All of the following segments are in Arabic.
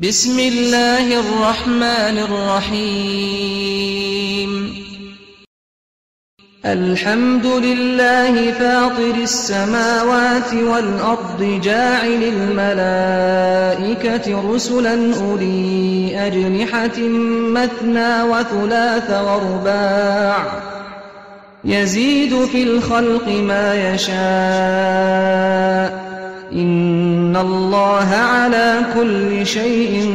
بسم الله الرحمن الرحيم. الحمد لله فاطر السماوات والأرض جاعل الملائكة رسلا أولي أجنحة مثنى وثلاث ورباع. يزيد في الخلق ما يشاء. إن الله على كل شيء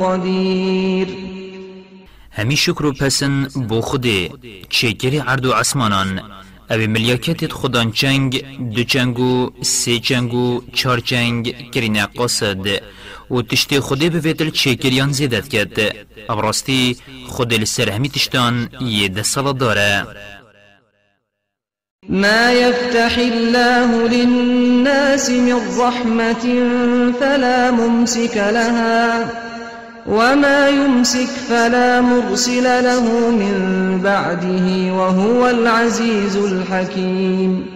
قدير. همی شکر و پسن بو خوده چکری عرض و عسمانان او ملیاکت خودان چنگ دو چنگو سه چنگو چار چنگ قصد و تشتی خوده بویتل چکریان زیدت کد او راستی خود لسر همی تشتان یه ده سال داره ما يفتح الله للناس من رحمة فلا ممسك لها وما يمسك فلا مرسل له من بعده وهو العزيز الحكيم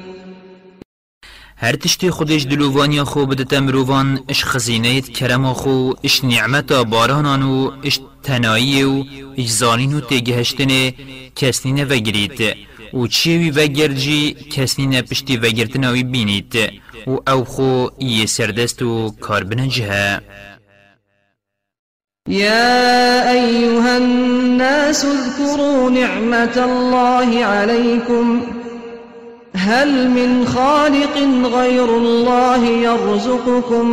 هر تشتی خودش دلووانی خو بدت مروان اش خزینه کرم خو اش نعمت بارانان و اش تنایی و اش زانین و تگهشتن کسنین وگرید و چیوی وگرجی کسی نپشتی وگرتناوی بینید و أو خو یه سردست و کار بنجه يا أيها الناس اذكروا نعمة الله عليكم. هل من خالق غير الله يرزقكم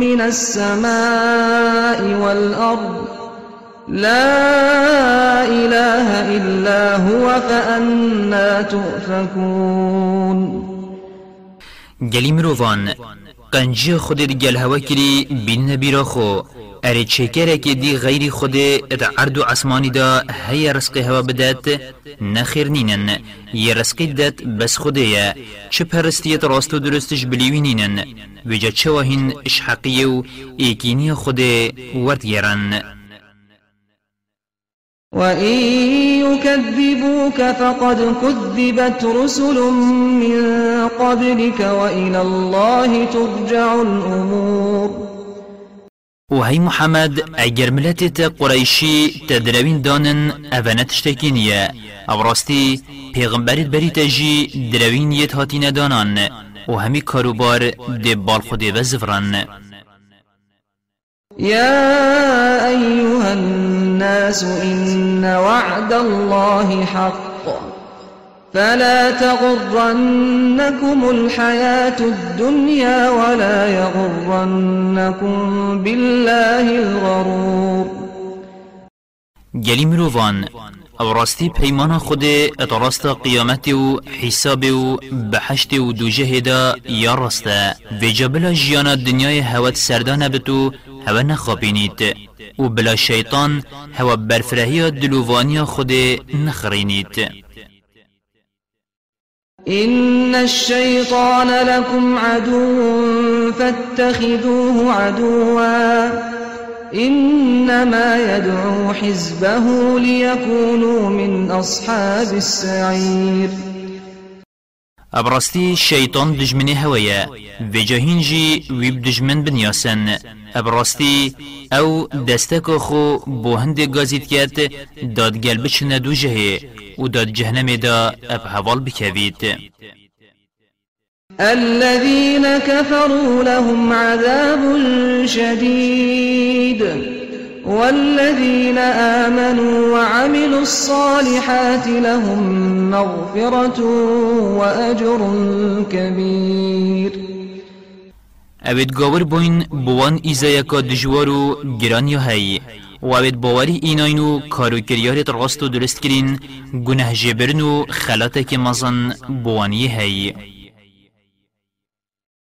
من السماء والأرض؟ لا إله إلا هو فأنا تؤفكون. گلی مروان قنجی خود گل هوا کری بین نبی خو اره چکره که دی غیری خود ات عرض و عصمانی دا هی رزق هوا بدات نخیر نینن یه رزق دات بس خوده یا چه پرستیت راست و درستش بلیوی نینن وجا چه واهین اش حقیه و ایکینی خود ورد گرن وإن يكذبوك فقد كذبت رسل من قبلك وإلى الله ترجع الأمور. وهي محمد اگر ملتت قريشي تدروين دانن اوانت تشتكينيا أو راستي پیغمبرت بری تجي دروين يت هاتين دانان و همي كاروبار دي بال خود وزفران يا أيها الناس إن وعد الله حق فلا تغرنكم الحياة الدنيا ولا يغرنكم بالله الغرور. گلی مروان أو راستی پیمان خود أتراست قیامت و حساب و بحشت و دوجه دا یا راسته و جبلا جیانا دنیای هوت سردانه بتو هوا نخابینید و بلا شیطان هوا برفرهی دلووانی خود نخرینید إن الشيطان لكم عدو فاتخذوه عدوا. إنما يدعو حزبه ليكونوا من أصحاب السعير. ابراستی شیطان دجمنی هویه و جهینجی ویب دجمن بنیاسن ابراستی أو دستک خو بو هند داد گل بچنه دو جهه و داد جهنم دا اب حوال بکوید الذين كفروا لهم عذاب شديد. والذين آمنوا وعملوا الصالحات لهم مغفرة وأجر كبير. اوید گاور بوین بوان ایزایکا دجوارو گران یا هی و اوید باوری ایناینو کارو کریارت راست درست کرین گناه جبرن و خلاتک مزن بوانی هی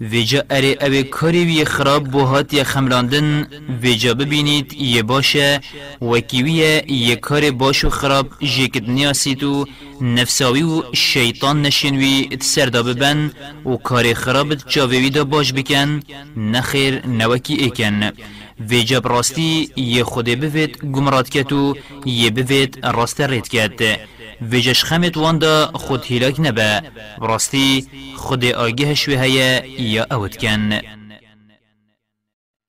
ویجا اره اوه کاری وی خراب بو هاتی خملاندن ویجا ببینید یه باشه وکیویه یه کار باش و خراب جیکت نیاسید و نفساوی و شیطان نشینوی سردا ببن و کار خرابت جاویوی دا باش بکن نخیر نوکی ایکن. ویجا براستی یه خوده بوید گمرات کت و یه بوید راست رید کت. ویجش خمت واندا خود هلاک نبا براستی خود آگه شوه یا اوت کن.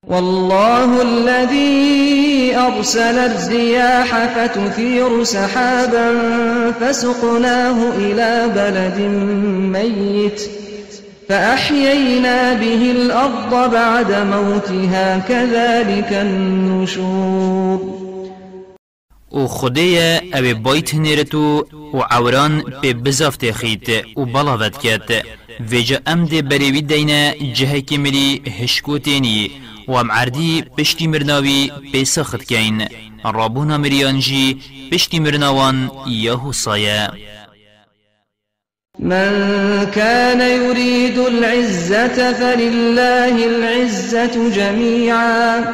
والله الذي أرسل الرياح فتثير سحابا فسقناه إلى بلد ميت فأحيينا به الأرض بعد موتها كذلك النشور و خدای أو بایت نیرتو و عوران به بزافت خیت و بلاوت کت. ویجا ام ده بریوی دینه جهه که مری هشکوتینی و ام عردی پشتی مرناوی پیسخت کین. رابونا مریانجی پشتی مرناوان یهو سایه. من كان يريد العزة فلله العزة جميعا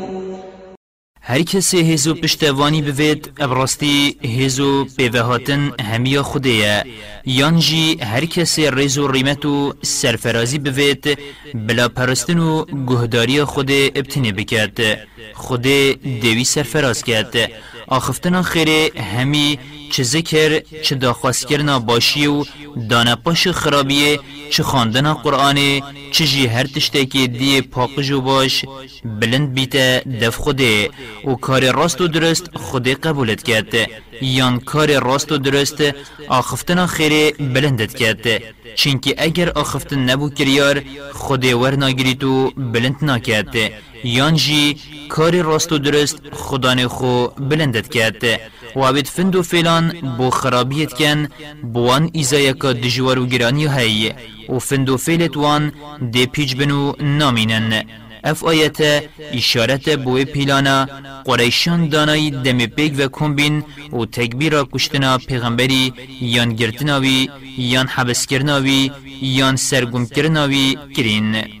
هر کسی هزو پشتوانی بوید ابراستی هزو پیوهاتن همیا خوده یان جی هر کسی ریزو ریمتو سرفرازی بوید بلا پرستن و گهداری خود ابتنی بکد خود دیوی سرفراز کرد. آخفتنا خیره همی چه ذکر چه داخواست کرنا باشی و دانا پاش خرابیه چه خواندن قرآن چه جی هر تشتکی دی پاقجو باش بلند بیته دف خوده. و کار راست و درست خوده قبولت کرد. یان کار راست و درست آخفتنا خیره بلندت کرد. چینکه اگر آخفتن نبو کریار خوده ور ناگری تو بلند ناکرد. یان جی کار راست و درست خدان خو بلندت کرد و عبید فند و فیلان بو خرابیت کن بوان ایزای که دجوار و گرانی هی. و فند و فیلت وان دی پیج بنو نامینن. اف آیت اشارت بوی پیلانا قریشان دانای دم پیگ و کمبین و تکبیر کشتنا پیغمبری یان گرتناوی یان حبس کرناوی یان سرگم کرناوی کرین.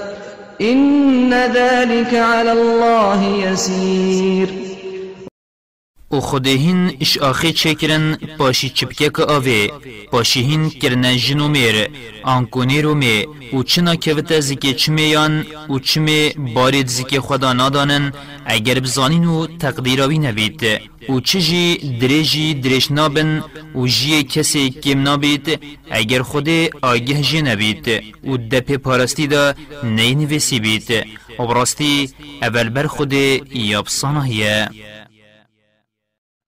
إن ذلك على الله يسير. و خودهین اش آخی چکرن پاشی چپکه که آوه پاشی هین کرنه جنو میر آنکونی رو می و چنا کوته زیکه چمه یان و چمه بارید زیکه خدا نادانن اگر بزانین و تقدیراوی نوید و چجی دریجی دریش نابن و جی کسی کم نابید اگر خود آگه جی نبید و دپ پارستی دا نینویسی بید و براستی اول بر خود یابسانه هیه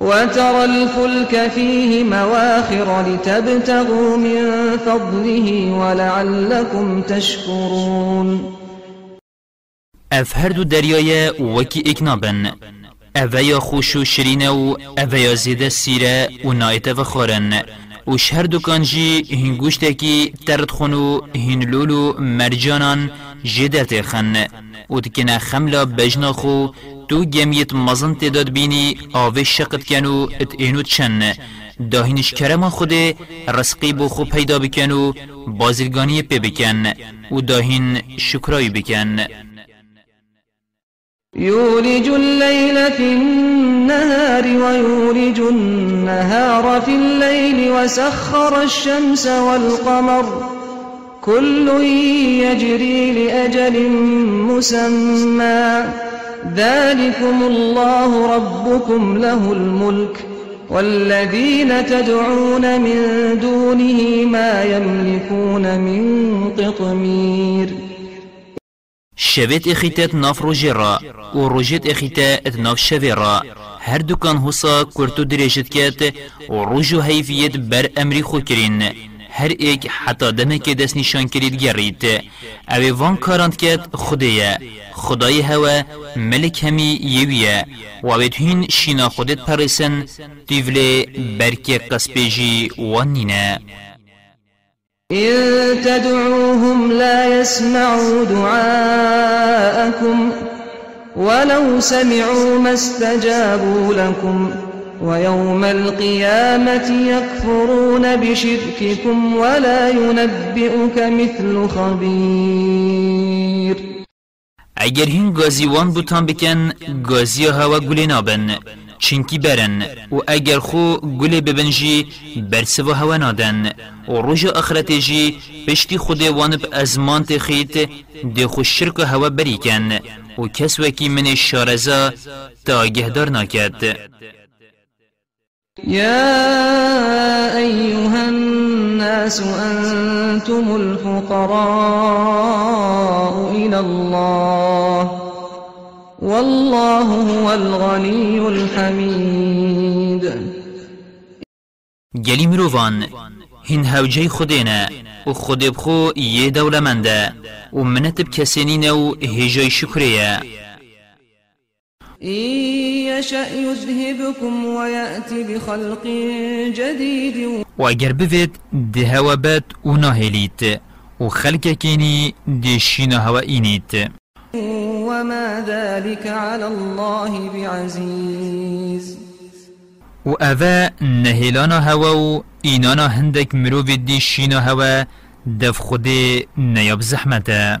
وترى الفلك فيه مواخر لتبتغوا من فضله ولعلكم تشكرون. اف هر دو دریای وکی اکنابن اویا خوش و شرینه و اویا زیده سیره و نایت و خورن و شهر دکان جی هنگوشت کی ترد خونو هنلولو مرجانان جدت خن. و دکنا خملا بجنا تو گمیت مزن تداد بینی آوه شقت کنو ات اینو چن. داهینش کرما خود رزقی بو خو پیدا بکن و بازرگانی پی بکن. و داهین شکرای بکن. يولج الليل في النهار ويولج النهار في الليل وسخر الشمس والقمر كل يجري لأجل مسمى. ذلكم الله ربكم له الملك. والذين تدعون من دونه ما يملكون من قطمير شویت اخیتت ناف روژه را و روژت اخیتت ناف شوی را. هر دوکان حسا کرتو دریشت کت و روژو حیفیت بر امری خود کرین. هر ایک حتی که دست نشان کرید گرید. اوی وان کارند کت خودیه. خدای هوا ملک همی یویه. و اوی توین شینا خودت پرسن دیوله برکی قسپیجی وانینه إن تدعوهم لا يسمعوا دعاءكم ولو سمعوا ما استجابوا لكم ويوم القيامة يكفرون بشرككم ولا ينبئك مثل خبير. اگر هین گازیوان بوتان بکن گازی هوا گلی نابن چنکی برن و اگر خو گل ببنجی برسو هوا نادن و روژ آخرت جی پشتی خود وانب ازمان تخیت دی خو شرک هوا بریکن و کس وکی من شارزا تا گهدار يا أيها الناس أنتم الفقراء إلى الله والله هو الغني الحميد. گلی مروان هین هوجه خودینا و خود بخو یه دولمنده و منت بکسینین و هجای شکریه إن يشأ يذهبكم ويأتي بخلق جديد. و اگر بوید ده هوا بد و ناهلیت و خلق کینی ده شین هوا اینیت. وما ذلك على الله بعزيز و اوه نهیلانا هوا و اینانا هندک مروف دی شینا هوا دف خود نیاب زحمته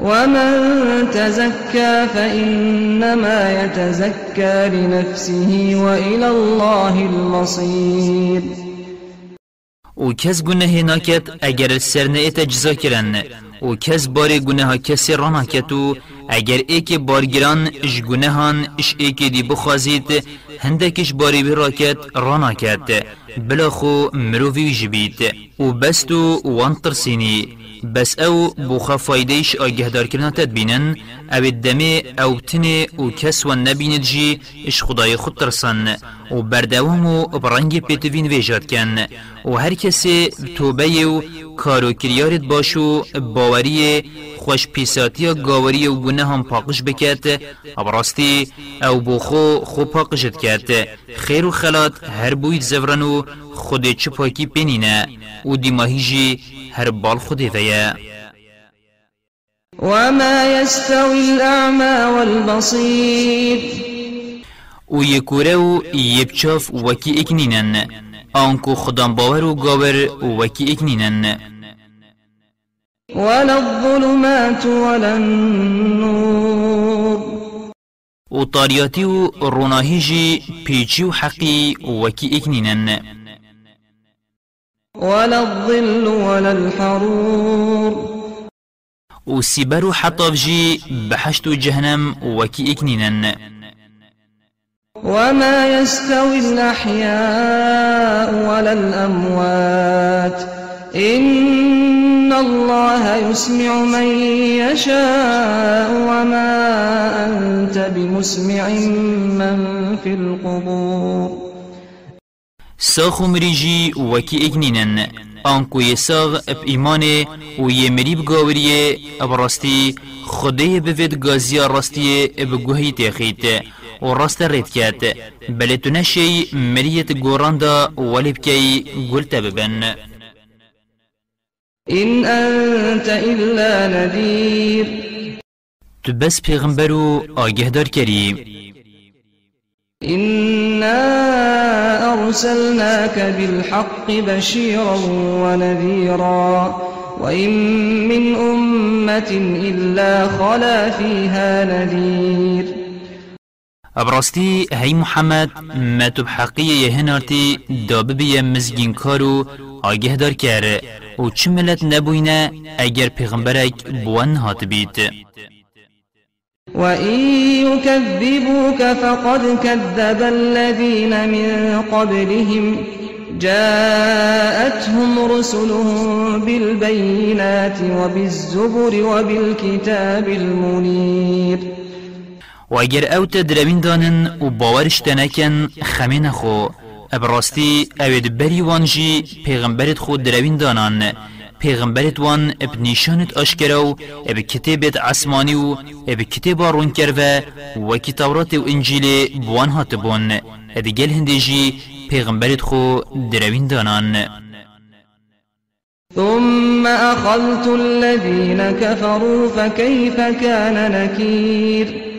ومن تزكى فإنما يتزكى لنفسه وإلى الله المصير. و کس گناه ناکت اگر سر نیت جزا کرن و کس بار گناه کسی را ناکت اگر ایک بارگران اش گناهان اش ایک دی بخوازید هندکش باری بی راکت را ناکت بلا خو مروفی جبید. و بستو وان ترسینی. بس او بوخا فایدهش آگه دار کرنا تدبینن. او الدمه او تنه و کس و نبیند جی اش خدای خود ترسن. و بردوام و برنگ پیتوین ویجاد کن. و هر کسی توبه و کارو کریارت باشو باوری خوش پیساتی گاوری و گناه هم پاقش بکت ابراستی أو بوخو خو پاقشت کرد خیر و خلات هر بوید زورن و خود چه پاکی پینینه و دیماهی جی هر بال خود ویا. وما يستوي الأعمى والبصير. و یکوره و یبچاف وکی اکنینن. آنکو خدام باور و گاور وکی اکنینن. ولا الظلمات ولا النور. و طاریاتی و روناهی جی پیچی و حقی وکی اکنینن ولا الظل ولا الحرور. و سیبر و حطاف جی بحشت جهنم وکی اکنینن وما يستوي الأحياء ولا الأموات. إن الله يسمع من يشاء وما أنت بمسمع من في القبور. ساخو مریجی وکی اگنینن آنکو یساغ أب ایمان و یه مریب گاوریه أب راستی خدای بفید گازیا راستی أب گوهی تیخیت و راست رید کت بلی تو نشی مریت گوراندا ولی بکی گلتا ببن. إن أنت إلا نذير. تو بس پیغمبرو آگه دار کریم. إنا أرسلناك بالحق بشيرا ونذيرا. وإن من أمة إلا خلا فيها نذير. ابراستی هی محمد ما تو بحقی یهنارتی دابه بیا مزگین کارو آگه دار کر و چه ملت نبوینه اگر پیغمبرک بوان هات بید وإن يكذبوك فقد كذب الذين من قبلهم. جاءتهم رسلهم بالبينات وبالزبر وبالكتاب المنير. و اگر أو تدروین دانن و باورش تنکن خمین خو ابراستی اوید بری وانجی پیغمبرت خود دروین دانان. پیغمبرت وان اب نیشانت آشکرو اب کتابت عسمانی و اب کتاب رون کرو و کتابرات و انجیل بوان هاتبون. اد گل هندجی پیغمبرت خو دروین دانان. ثم أخذت الذين كفروا فكيف كان نكير؟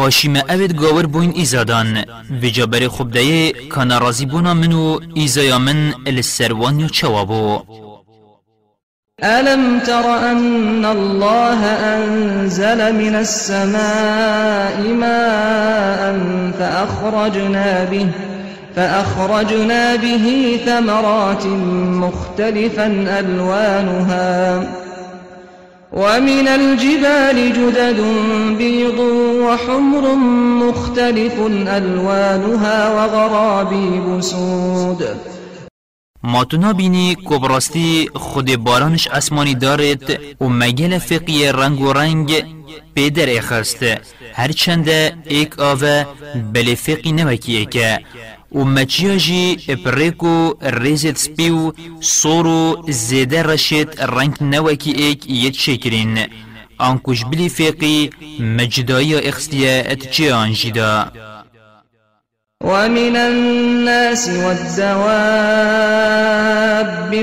باشی ما اوید گاور بوین ایزادان. و جابر خوب دایه کانا رازی بونا منو ایزایا من السروان یو چوابو. ألم تر أن الله أنزل من السماء ماء فأخرجنا به فأخرجنا به ثمرات مختلفا ألوانها. ومن الجبال جدد بيض وحمر مختلف ألوانها وغرابيب سود. ما تو نبینی کبراستی خود بارانش آسمانی دارد و مگل فقی رنگ و رنگ پیدر اخست هرچند ایک آوه بل فقی نوکی که و مچیاجی اپریکو ریزت سپیو سورو زیده رشید رنگ نوکی ایک یت شکرین آنکوش بلی فقی مجدایی اخستیه اتچی آنجیده ومن الناس والدواب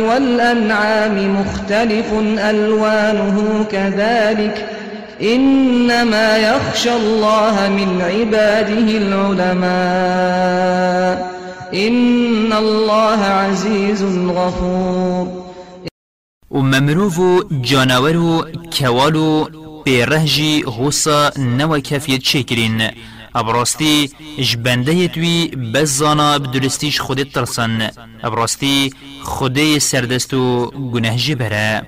والأنعام مختلف ألوانه كذلك. إنما يخشى الله من عباده العلماء. إن الله عزيز غفور. و ممروف جانورو كوالو بيرهجي غوصا نوا كافيت شكرين. ابراستی جبنده توی بزانا بدرستیش خودت ترسن. ابراستی خوده سردستو گناه جبره.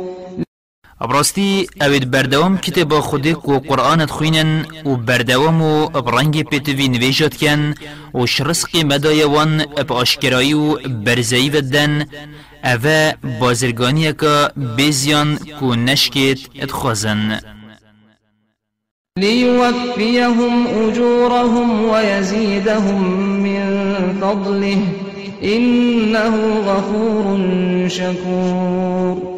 ابراستی اوید بردوام کتاب خودی کو قرآنت خوینن و بردوام و برنگ پیتوی نویجات کن و شرسقی مدایوان اب آشکرایی و برزایی ودن. اوه بازرگانی که بیزیان کو نشکت ادخوازن ليوفيهم أجورهم ويزيدهم من فضله. إنه غفور شكور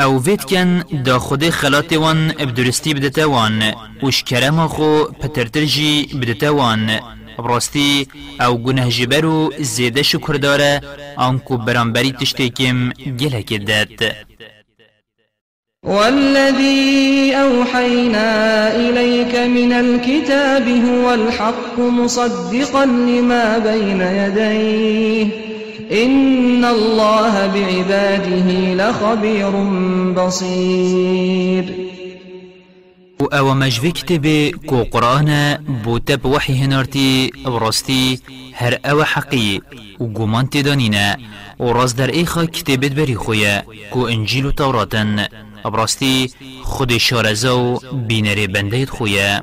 أو وید کن دا خود خلات وان ابدرستی بدتا وان وش کرم خو پترتر جی بدتا وان. براستی أو گناه جبرو زیده شکر داره آنکو برانبری تشتیکم گله کدت والذي أوحينا إليك من الكتاب هو الحق مصدقا لما بين يديه إن الله بعباده لخبير بصير. و أو مجوی کتبه کو قرآن بوتب وحی هنارتی براستی هر أو حقی و گمان تدانینه و راز در ایخا کتبت بری خویه کو انجیل و توراتن ابراستی خود شارزو بینر بنده خویه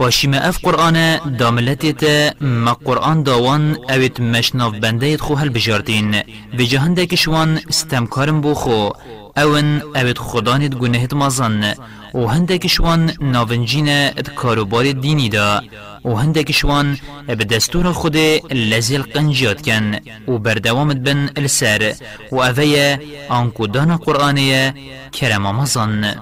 باشی ما اف قرآن داملتی تا ما قرآن داوان اوید مشناف بنده خو هل بجارتین و جهنده کشوان استمکارم بو خو. اون اوید خدانت گنهت مازن. و هنده کشوان ناونجین ات کاروبار دینی دا. و هنده کشوان به دستور خود لزیل قنجیات کن. و بردوامت بن السر. و اوه آنکو دان قرآنیه کرم مازن.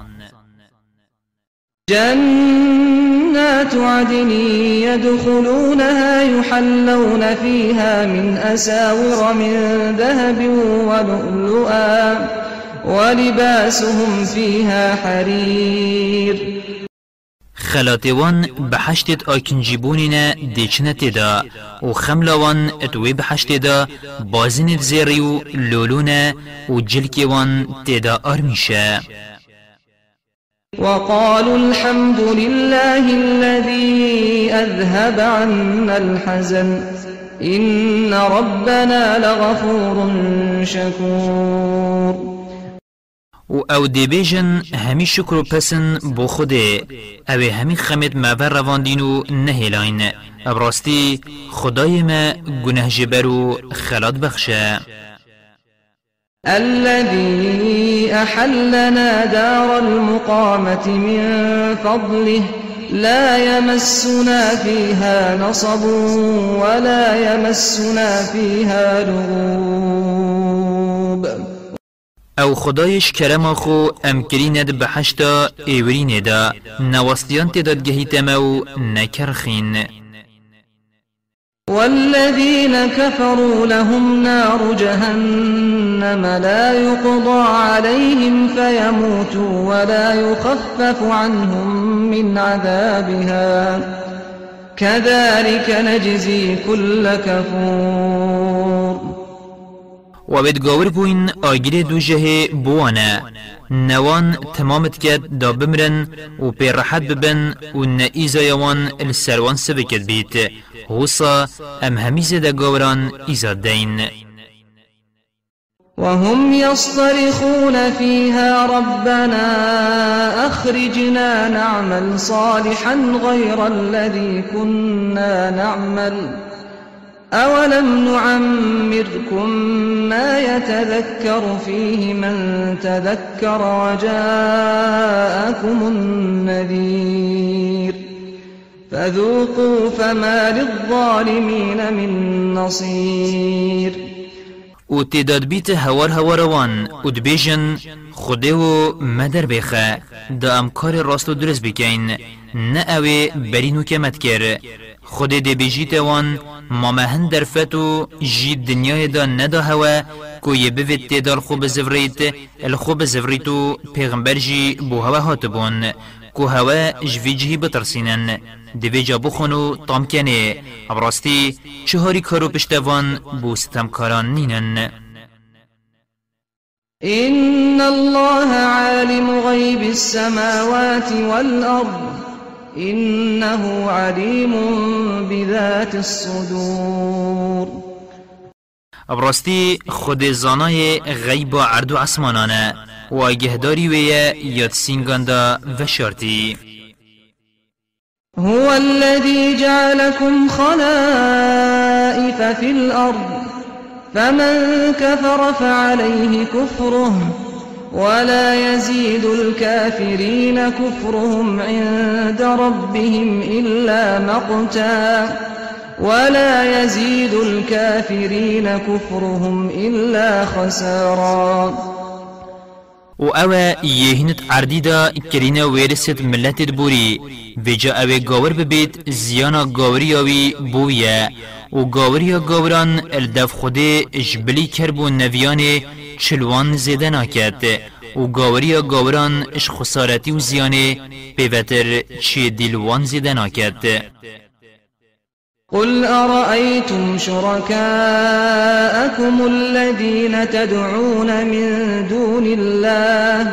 جنات عدن يدخلونها يحلون فيها من أساور من ذهب ولؤلؤا ولباسهم فيها حرير. خلاتوان بحشتت آکنجیبونین دیچنه تدا و خملاوان اتوی بحشت دا بازنت زیریو لولونه و جلکوان تدا آرمیشه وقالوا الحمد لله الذي أذهب عنا الحزن. إن ربنا لغفور شكور. و أو دیبیجن همی شکر و پسن بو خوده أو همی خمد مور رواندین و نهیلاین ابراستی خدای ما گنه جبر و خلات بخشه الذي أحلنا دار المقامة من فضله لا يمسنا فيها نصب ولا يمسنا فيها لغوب. أو خدایش کرم خو امکریند بحشتا ایورین دا نواستیان تداد گهیتمو نکرخین. والذين كفروا لهم نار جهنم لا يقضى عليهم فيموتوا ولا يخفف عنهم من عذابها. كذلك نجزي كل كفور. وبد گاور بوین آگیر دو جه بوانا. نوان تمامت کد دا بمرن و پی راحت ببن و نئیزا یوان السروان سبکت بیت. هوسا ام همیز دا گاوران ایزاد دین وهم يصطرخون فيها ربنا أخرجنا نعمل صالحا غير الذي كنا نعمل. أولم نعمركم ما يتذكر فيه من تذكر وجاءكم النذير فذوقوا فما للظالمين من نصير و تعداد بیت هوار هواروان و دبیجن مدر بخه دا امکار راست و درست بکین نه برینو کر خود دی بیجیت وان ما مهن در فتو جی دنیای دا ندا هوا کو یه بوید تیدار خوب زفریت الخوب زفریتو پیغمبر جی بو هوا هات بون. کو هوا جوی جهی بترسینن. دوی جا بخونو تام کنه. ابراستی چهاری کارو پشتوان بو ستمکاران نینن. إن الله عالم غيب السماوات والأرض. إنه عليم بذات الصدور. ابراستی خود زانای غیب و عرض و عصمانانه و گهداری ویه یاد سینگاندا و شرطی. هو الذي جعلكم خلائف في الأرض فمن كفر فعليه كفره ولا يزيد الكافرين كفرهم عند ربهم إلا مقتا. ولا يزيد الكافرين كفرهم إلا خسارا. و أو یهنت عردی دا کرینه ویرست ملت بوری ویجا أو گاور ببید زیانا گاوری آوی بویه و گاوری گاوران الدف خوده جبلی کربو نویان چلوان زیده ناکد و گاوری گاوران اش خسارتی و زیانه پیوتر چی دیلوان زیده ناکد قل أرأيتم شركاءكم الذين تدعون من دون الله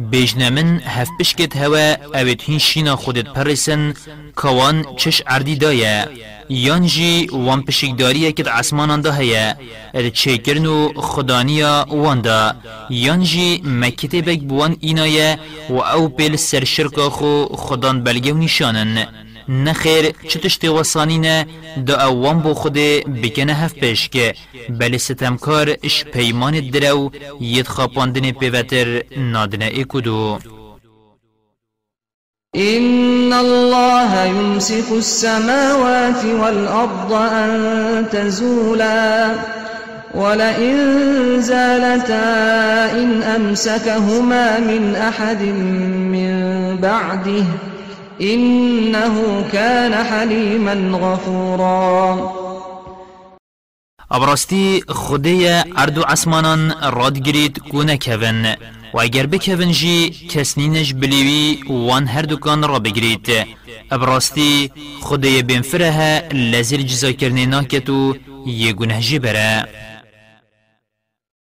بجنمن هف بشكت هوا اوت هين شينا خودت پرسن كوان چش ئەردیدایە یانجی وان پشکداریەکت ئاسماناندا هەیە چێکردن و خدانیا واندا. یانجی بك بوان اينايا و اوپل سرشرکا خو خدان بلگو نشانن نخیر چتشتی وصانینه دا اوان بو خود بکنه هف پیش که بلی ستمکار اش پیمان درو ید خاپاندن پیوتر نادنه اکدو إن الله يمسك السماوات والأرض أن تزولا ولئن زالتا إن أمسكهما من أحد من بعده إنه كان حليما غفورا. ابراستی خدای أردو عسمانان راد گرید کونه کون و اگر بکون جی کسنینش بلیوی وان هر دکان را بگرید ابراستی خدای بینفره لزیر جزا کرنی ناکتو یه بره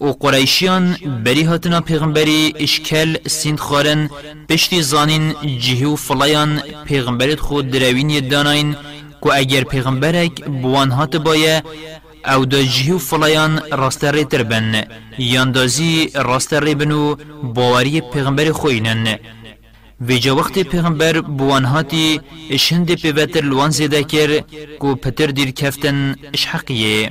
و قریشیان بری هاتنا پیغمبری اشکال سیند خارن پشتی زانین جهو فلایان پیغمبرت خود دروین داناین که اگر پیغمبرک بوان هات بایه او دا جهو فلایان راست ری تربن یاندازی راست ری بنو باوری پیغمبر خوینن. ویجا وقت پیغمبر بوان هاتی اشند پیوتر لوان زیده کر کو پتر دیر کفتن اش حقیه.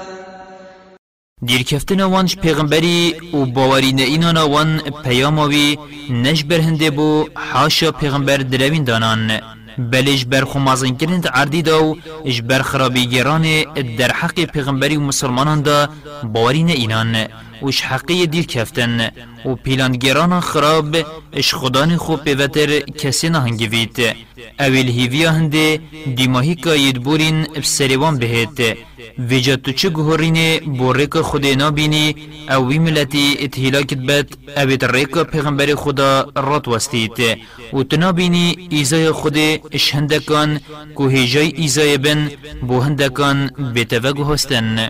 دیرکفتن وانش پیغمبری و باوری اینان وان پیاموی نش برهنده بو حاشا پیغمبر دروین دانان بلش بر خمازن کرند عردی داو اش بر خرابی گران در حق پیغمبری و مسلمانان دا باوری اینان وش حقی دیر کفتن. و پیلاندگران خراب اش خدان خوب پیوتر کسی نهنگوید اویل هیویا هنده دیماهی که یدبورین بسریوان بهید ویجا تو چه گهورین بو ریک خود نابینی. او وی ملتی اتهلاکت بد اوید ریک پیغمبر خدا رات وستید و تنابینی ایزای خود اش هندکان که هیجای ایزای بن بو هندکان بتوگو هستن.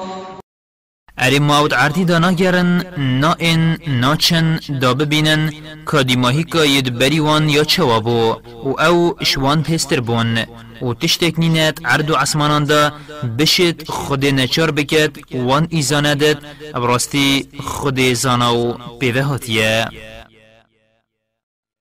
اری ماود عرضی دانا گرن نا این نا چن دا ببینن که دیماهی که ید بریوان یا چوابو و او شوان پیستر بون. و تشتک نینت عرض و عصمانان دا بشید خود نچار بکد وان ایزاندد براستی خود زاناو پیوه هاتیه.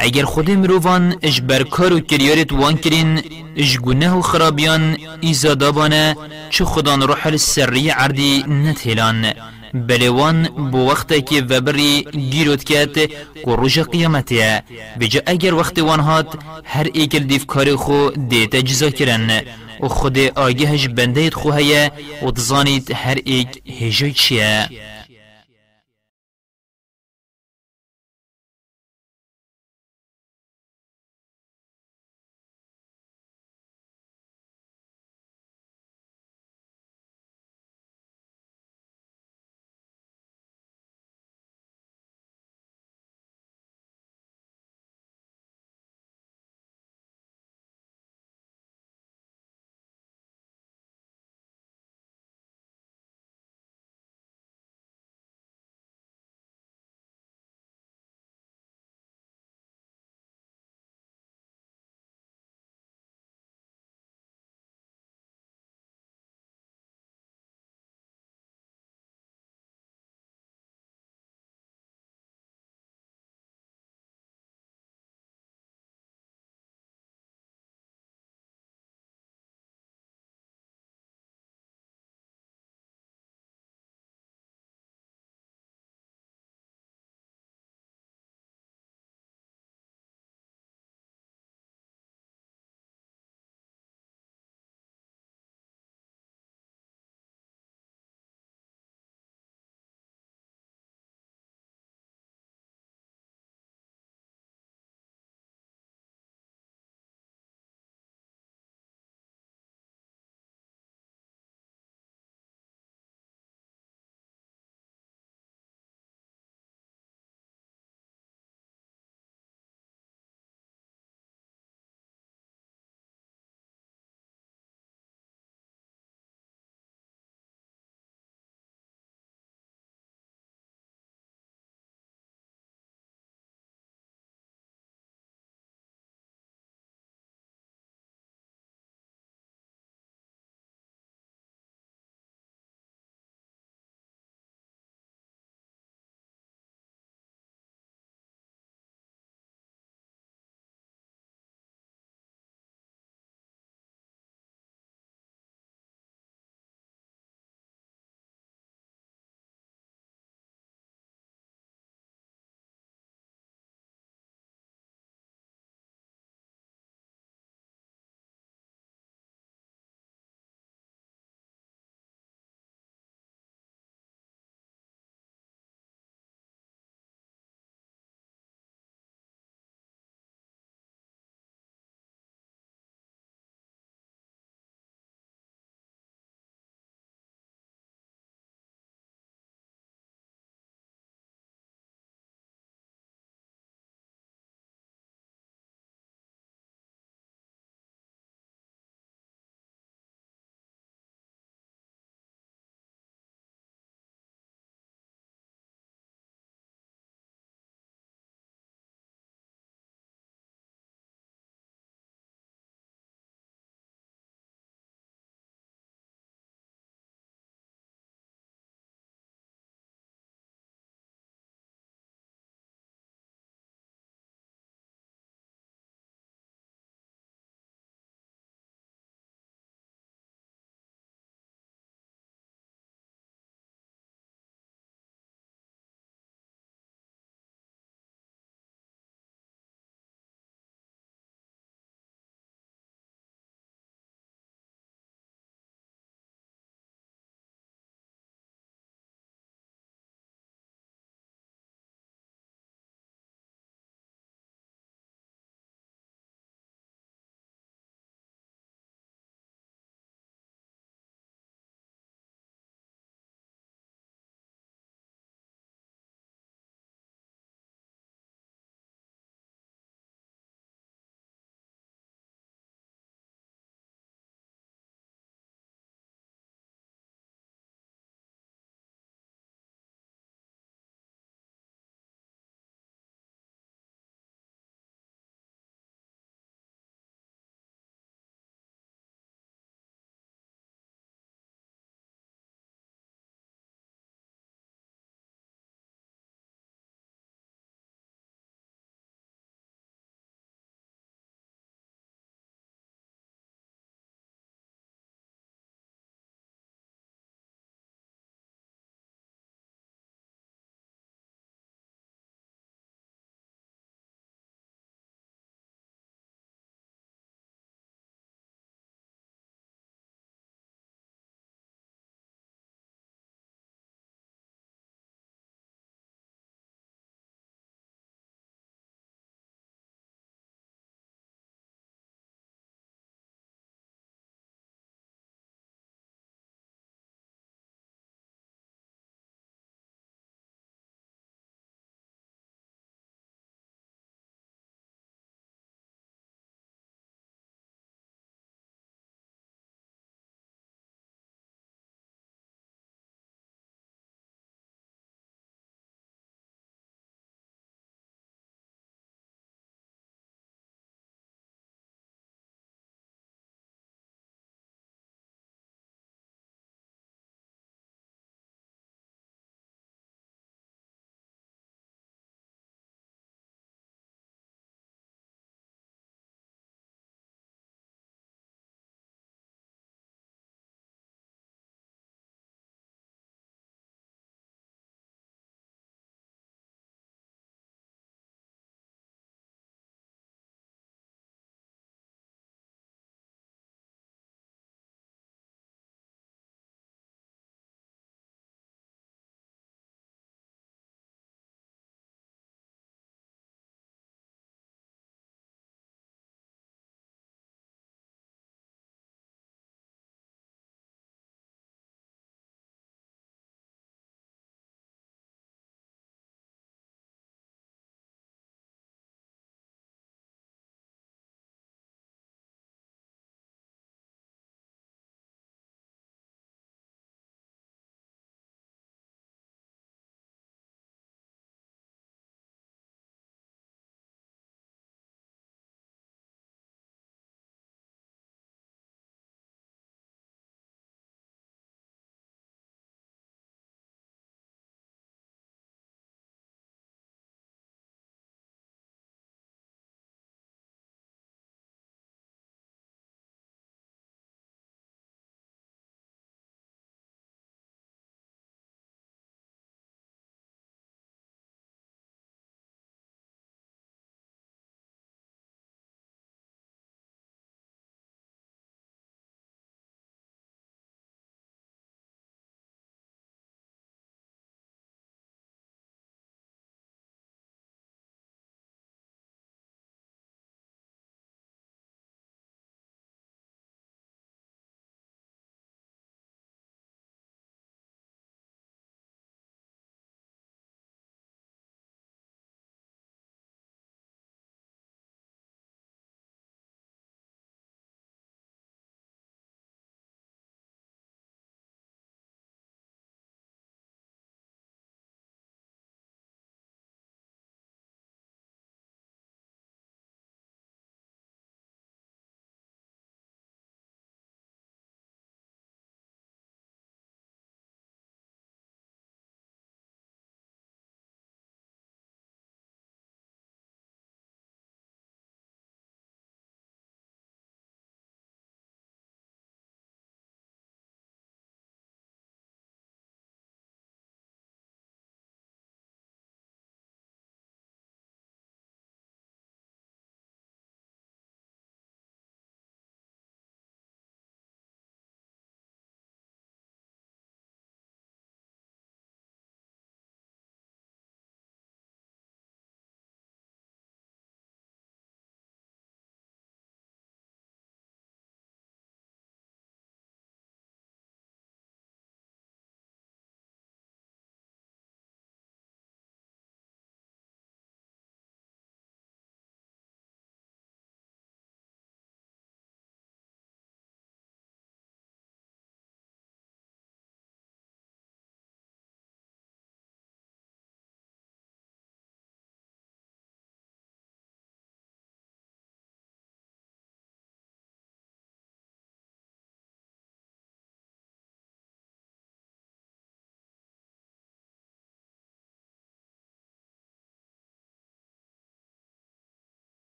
اگر خود مروان اش برکار و کریارت وان کرین اش گناه و خرابیان ایزادا بانه چه خدان روح السری عردی نتهلان بلوان بو وقت که وبری گیروت کت کو روژ قیامتیه بجا اگر وقت وان هات هر ایکل دیف کار خو دیتا جزا کرن. و خود آگهش بنده خو هیا و تزانید هر ایک هجای چیه.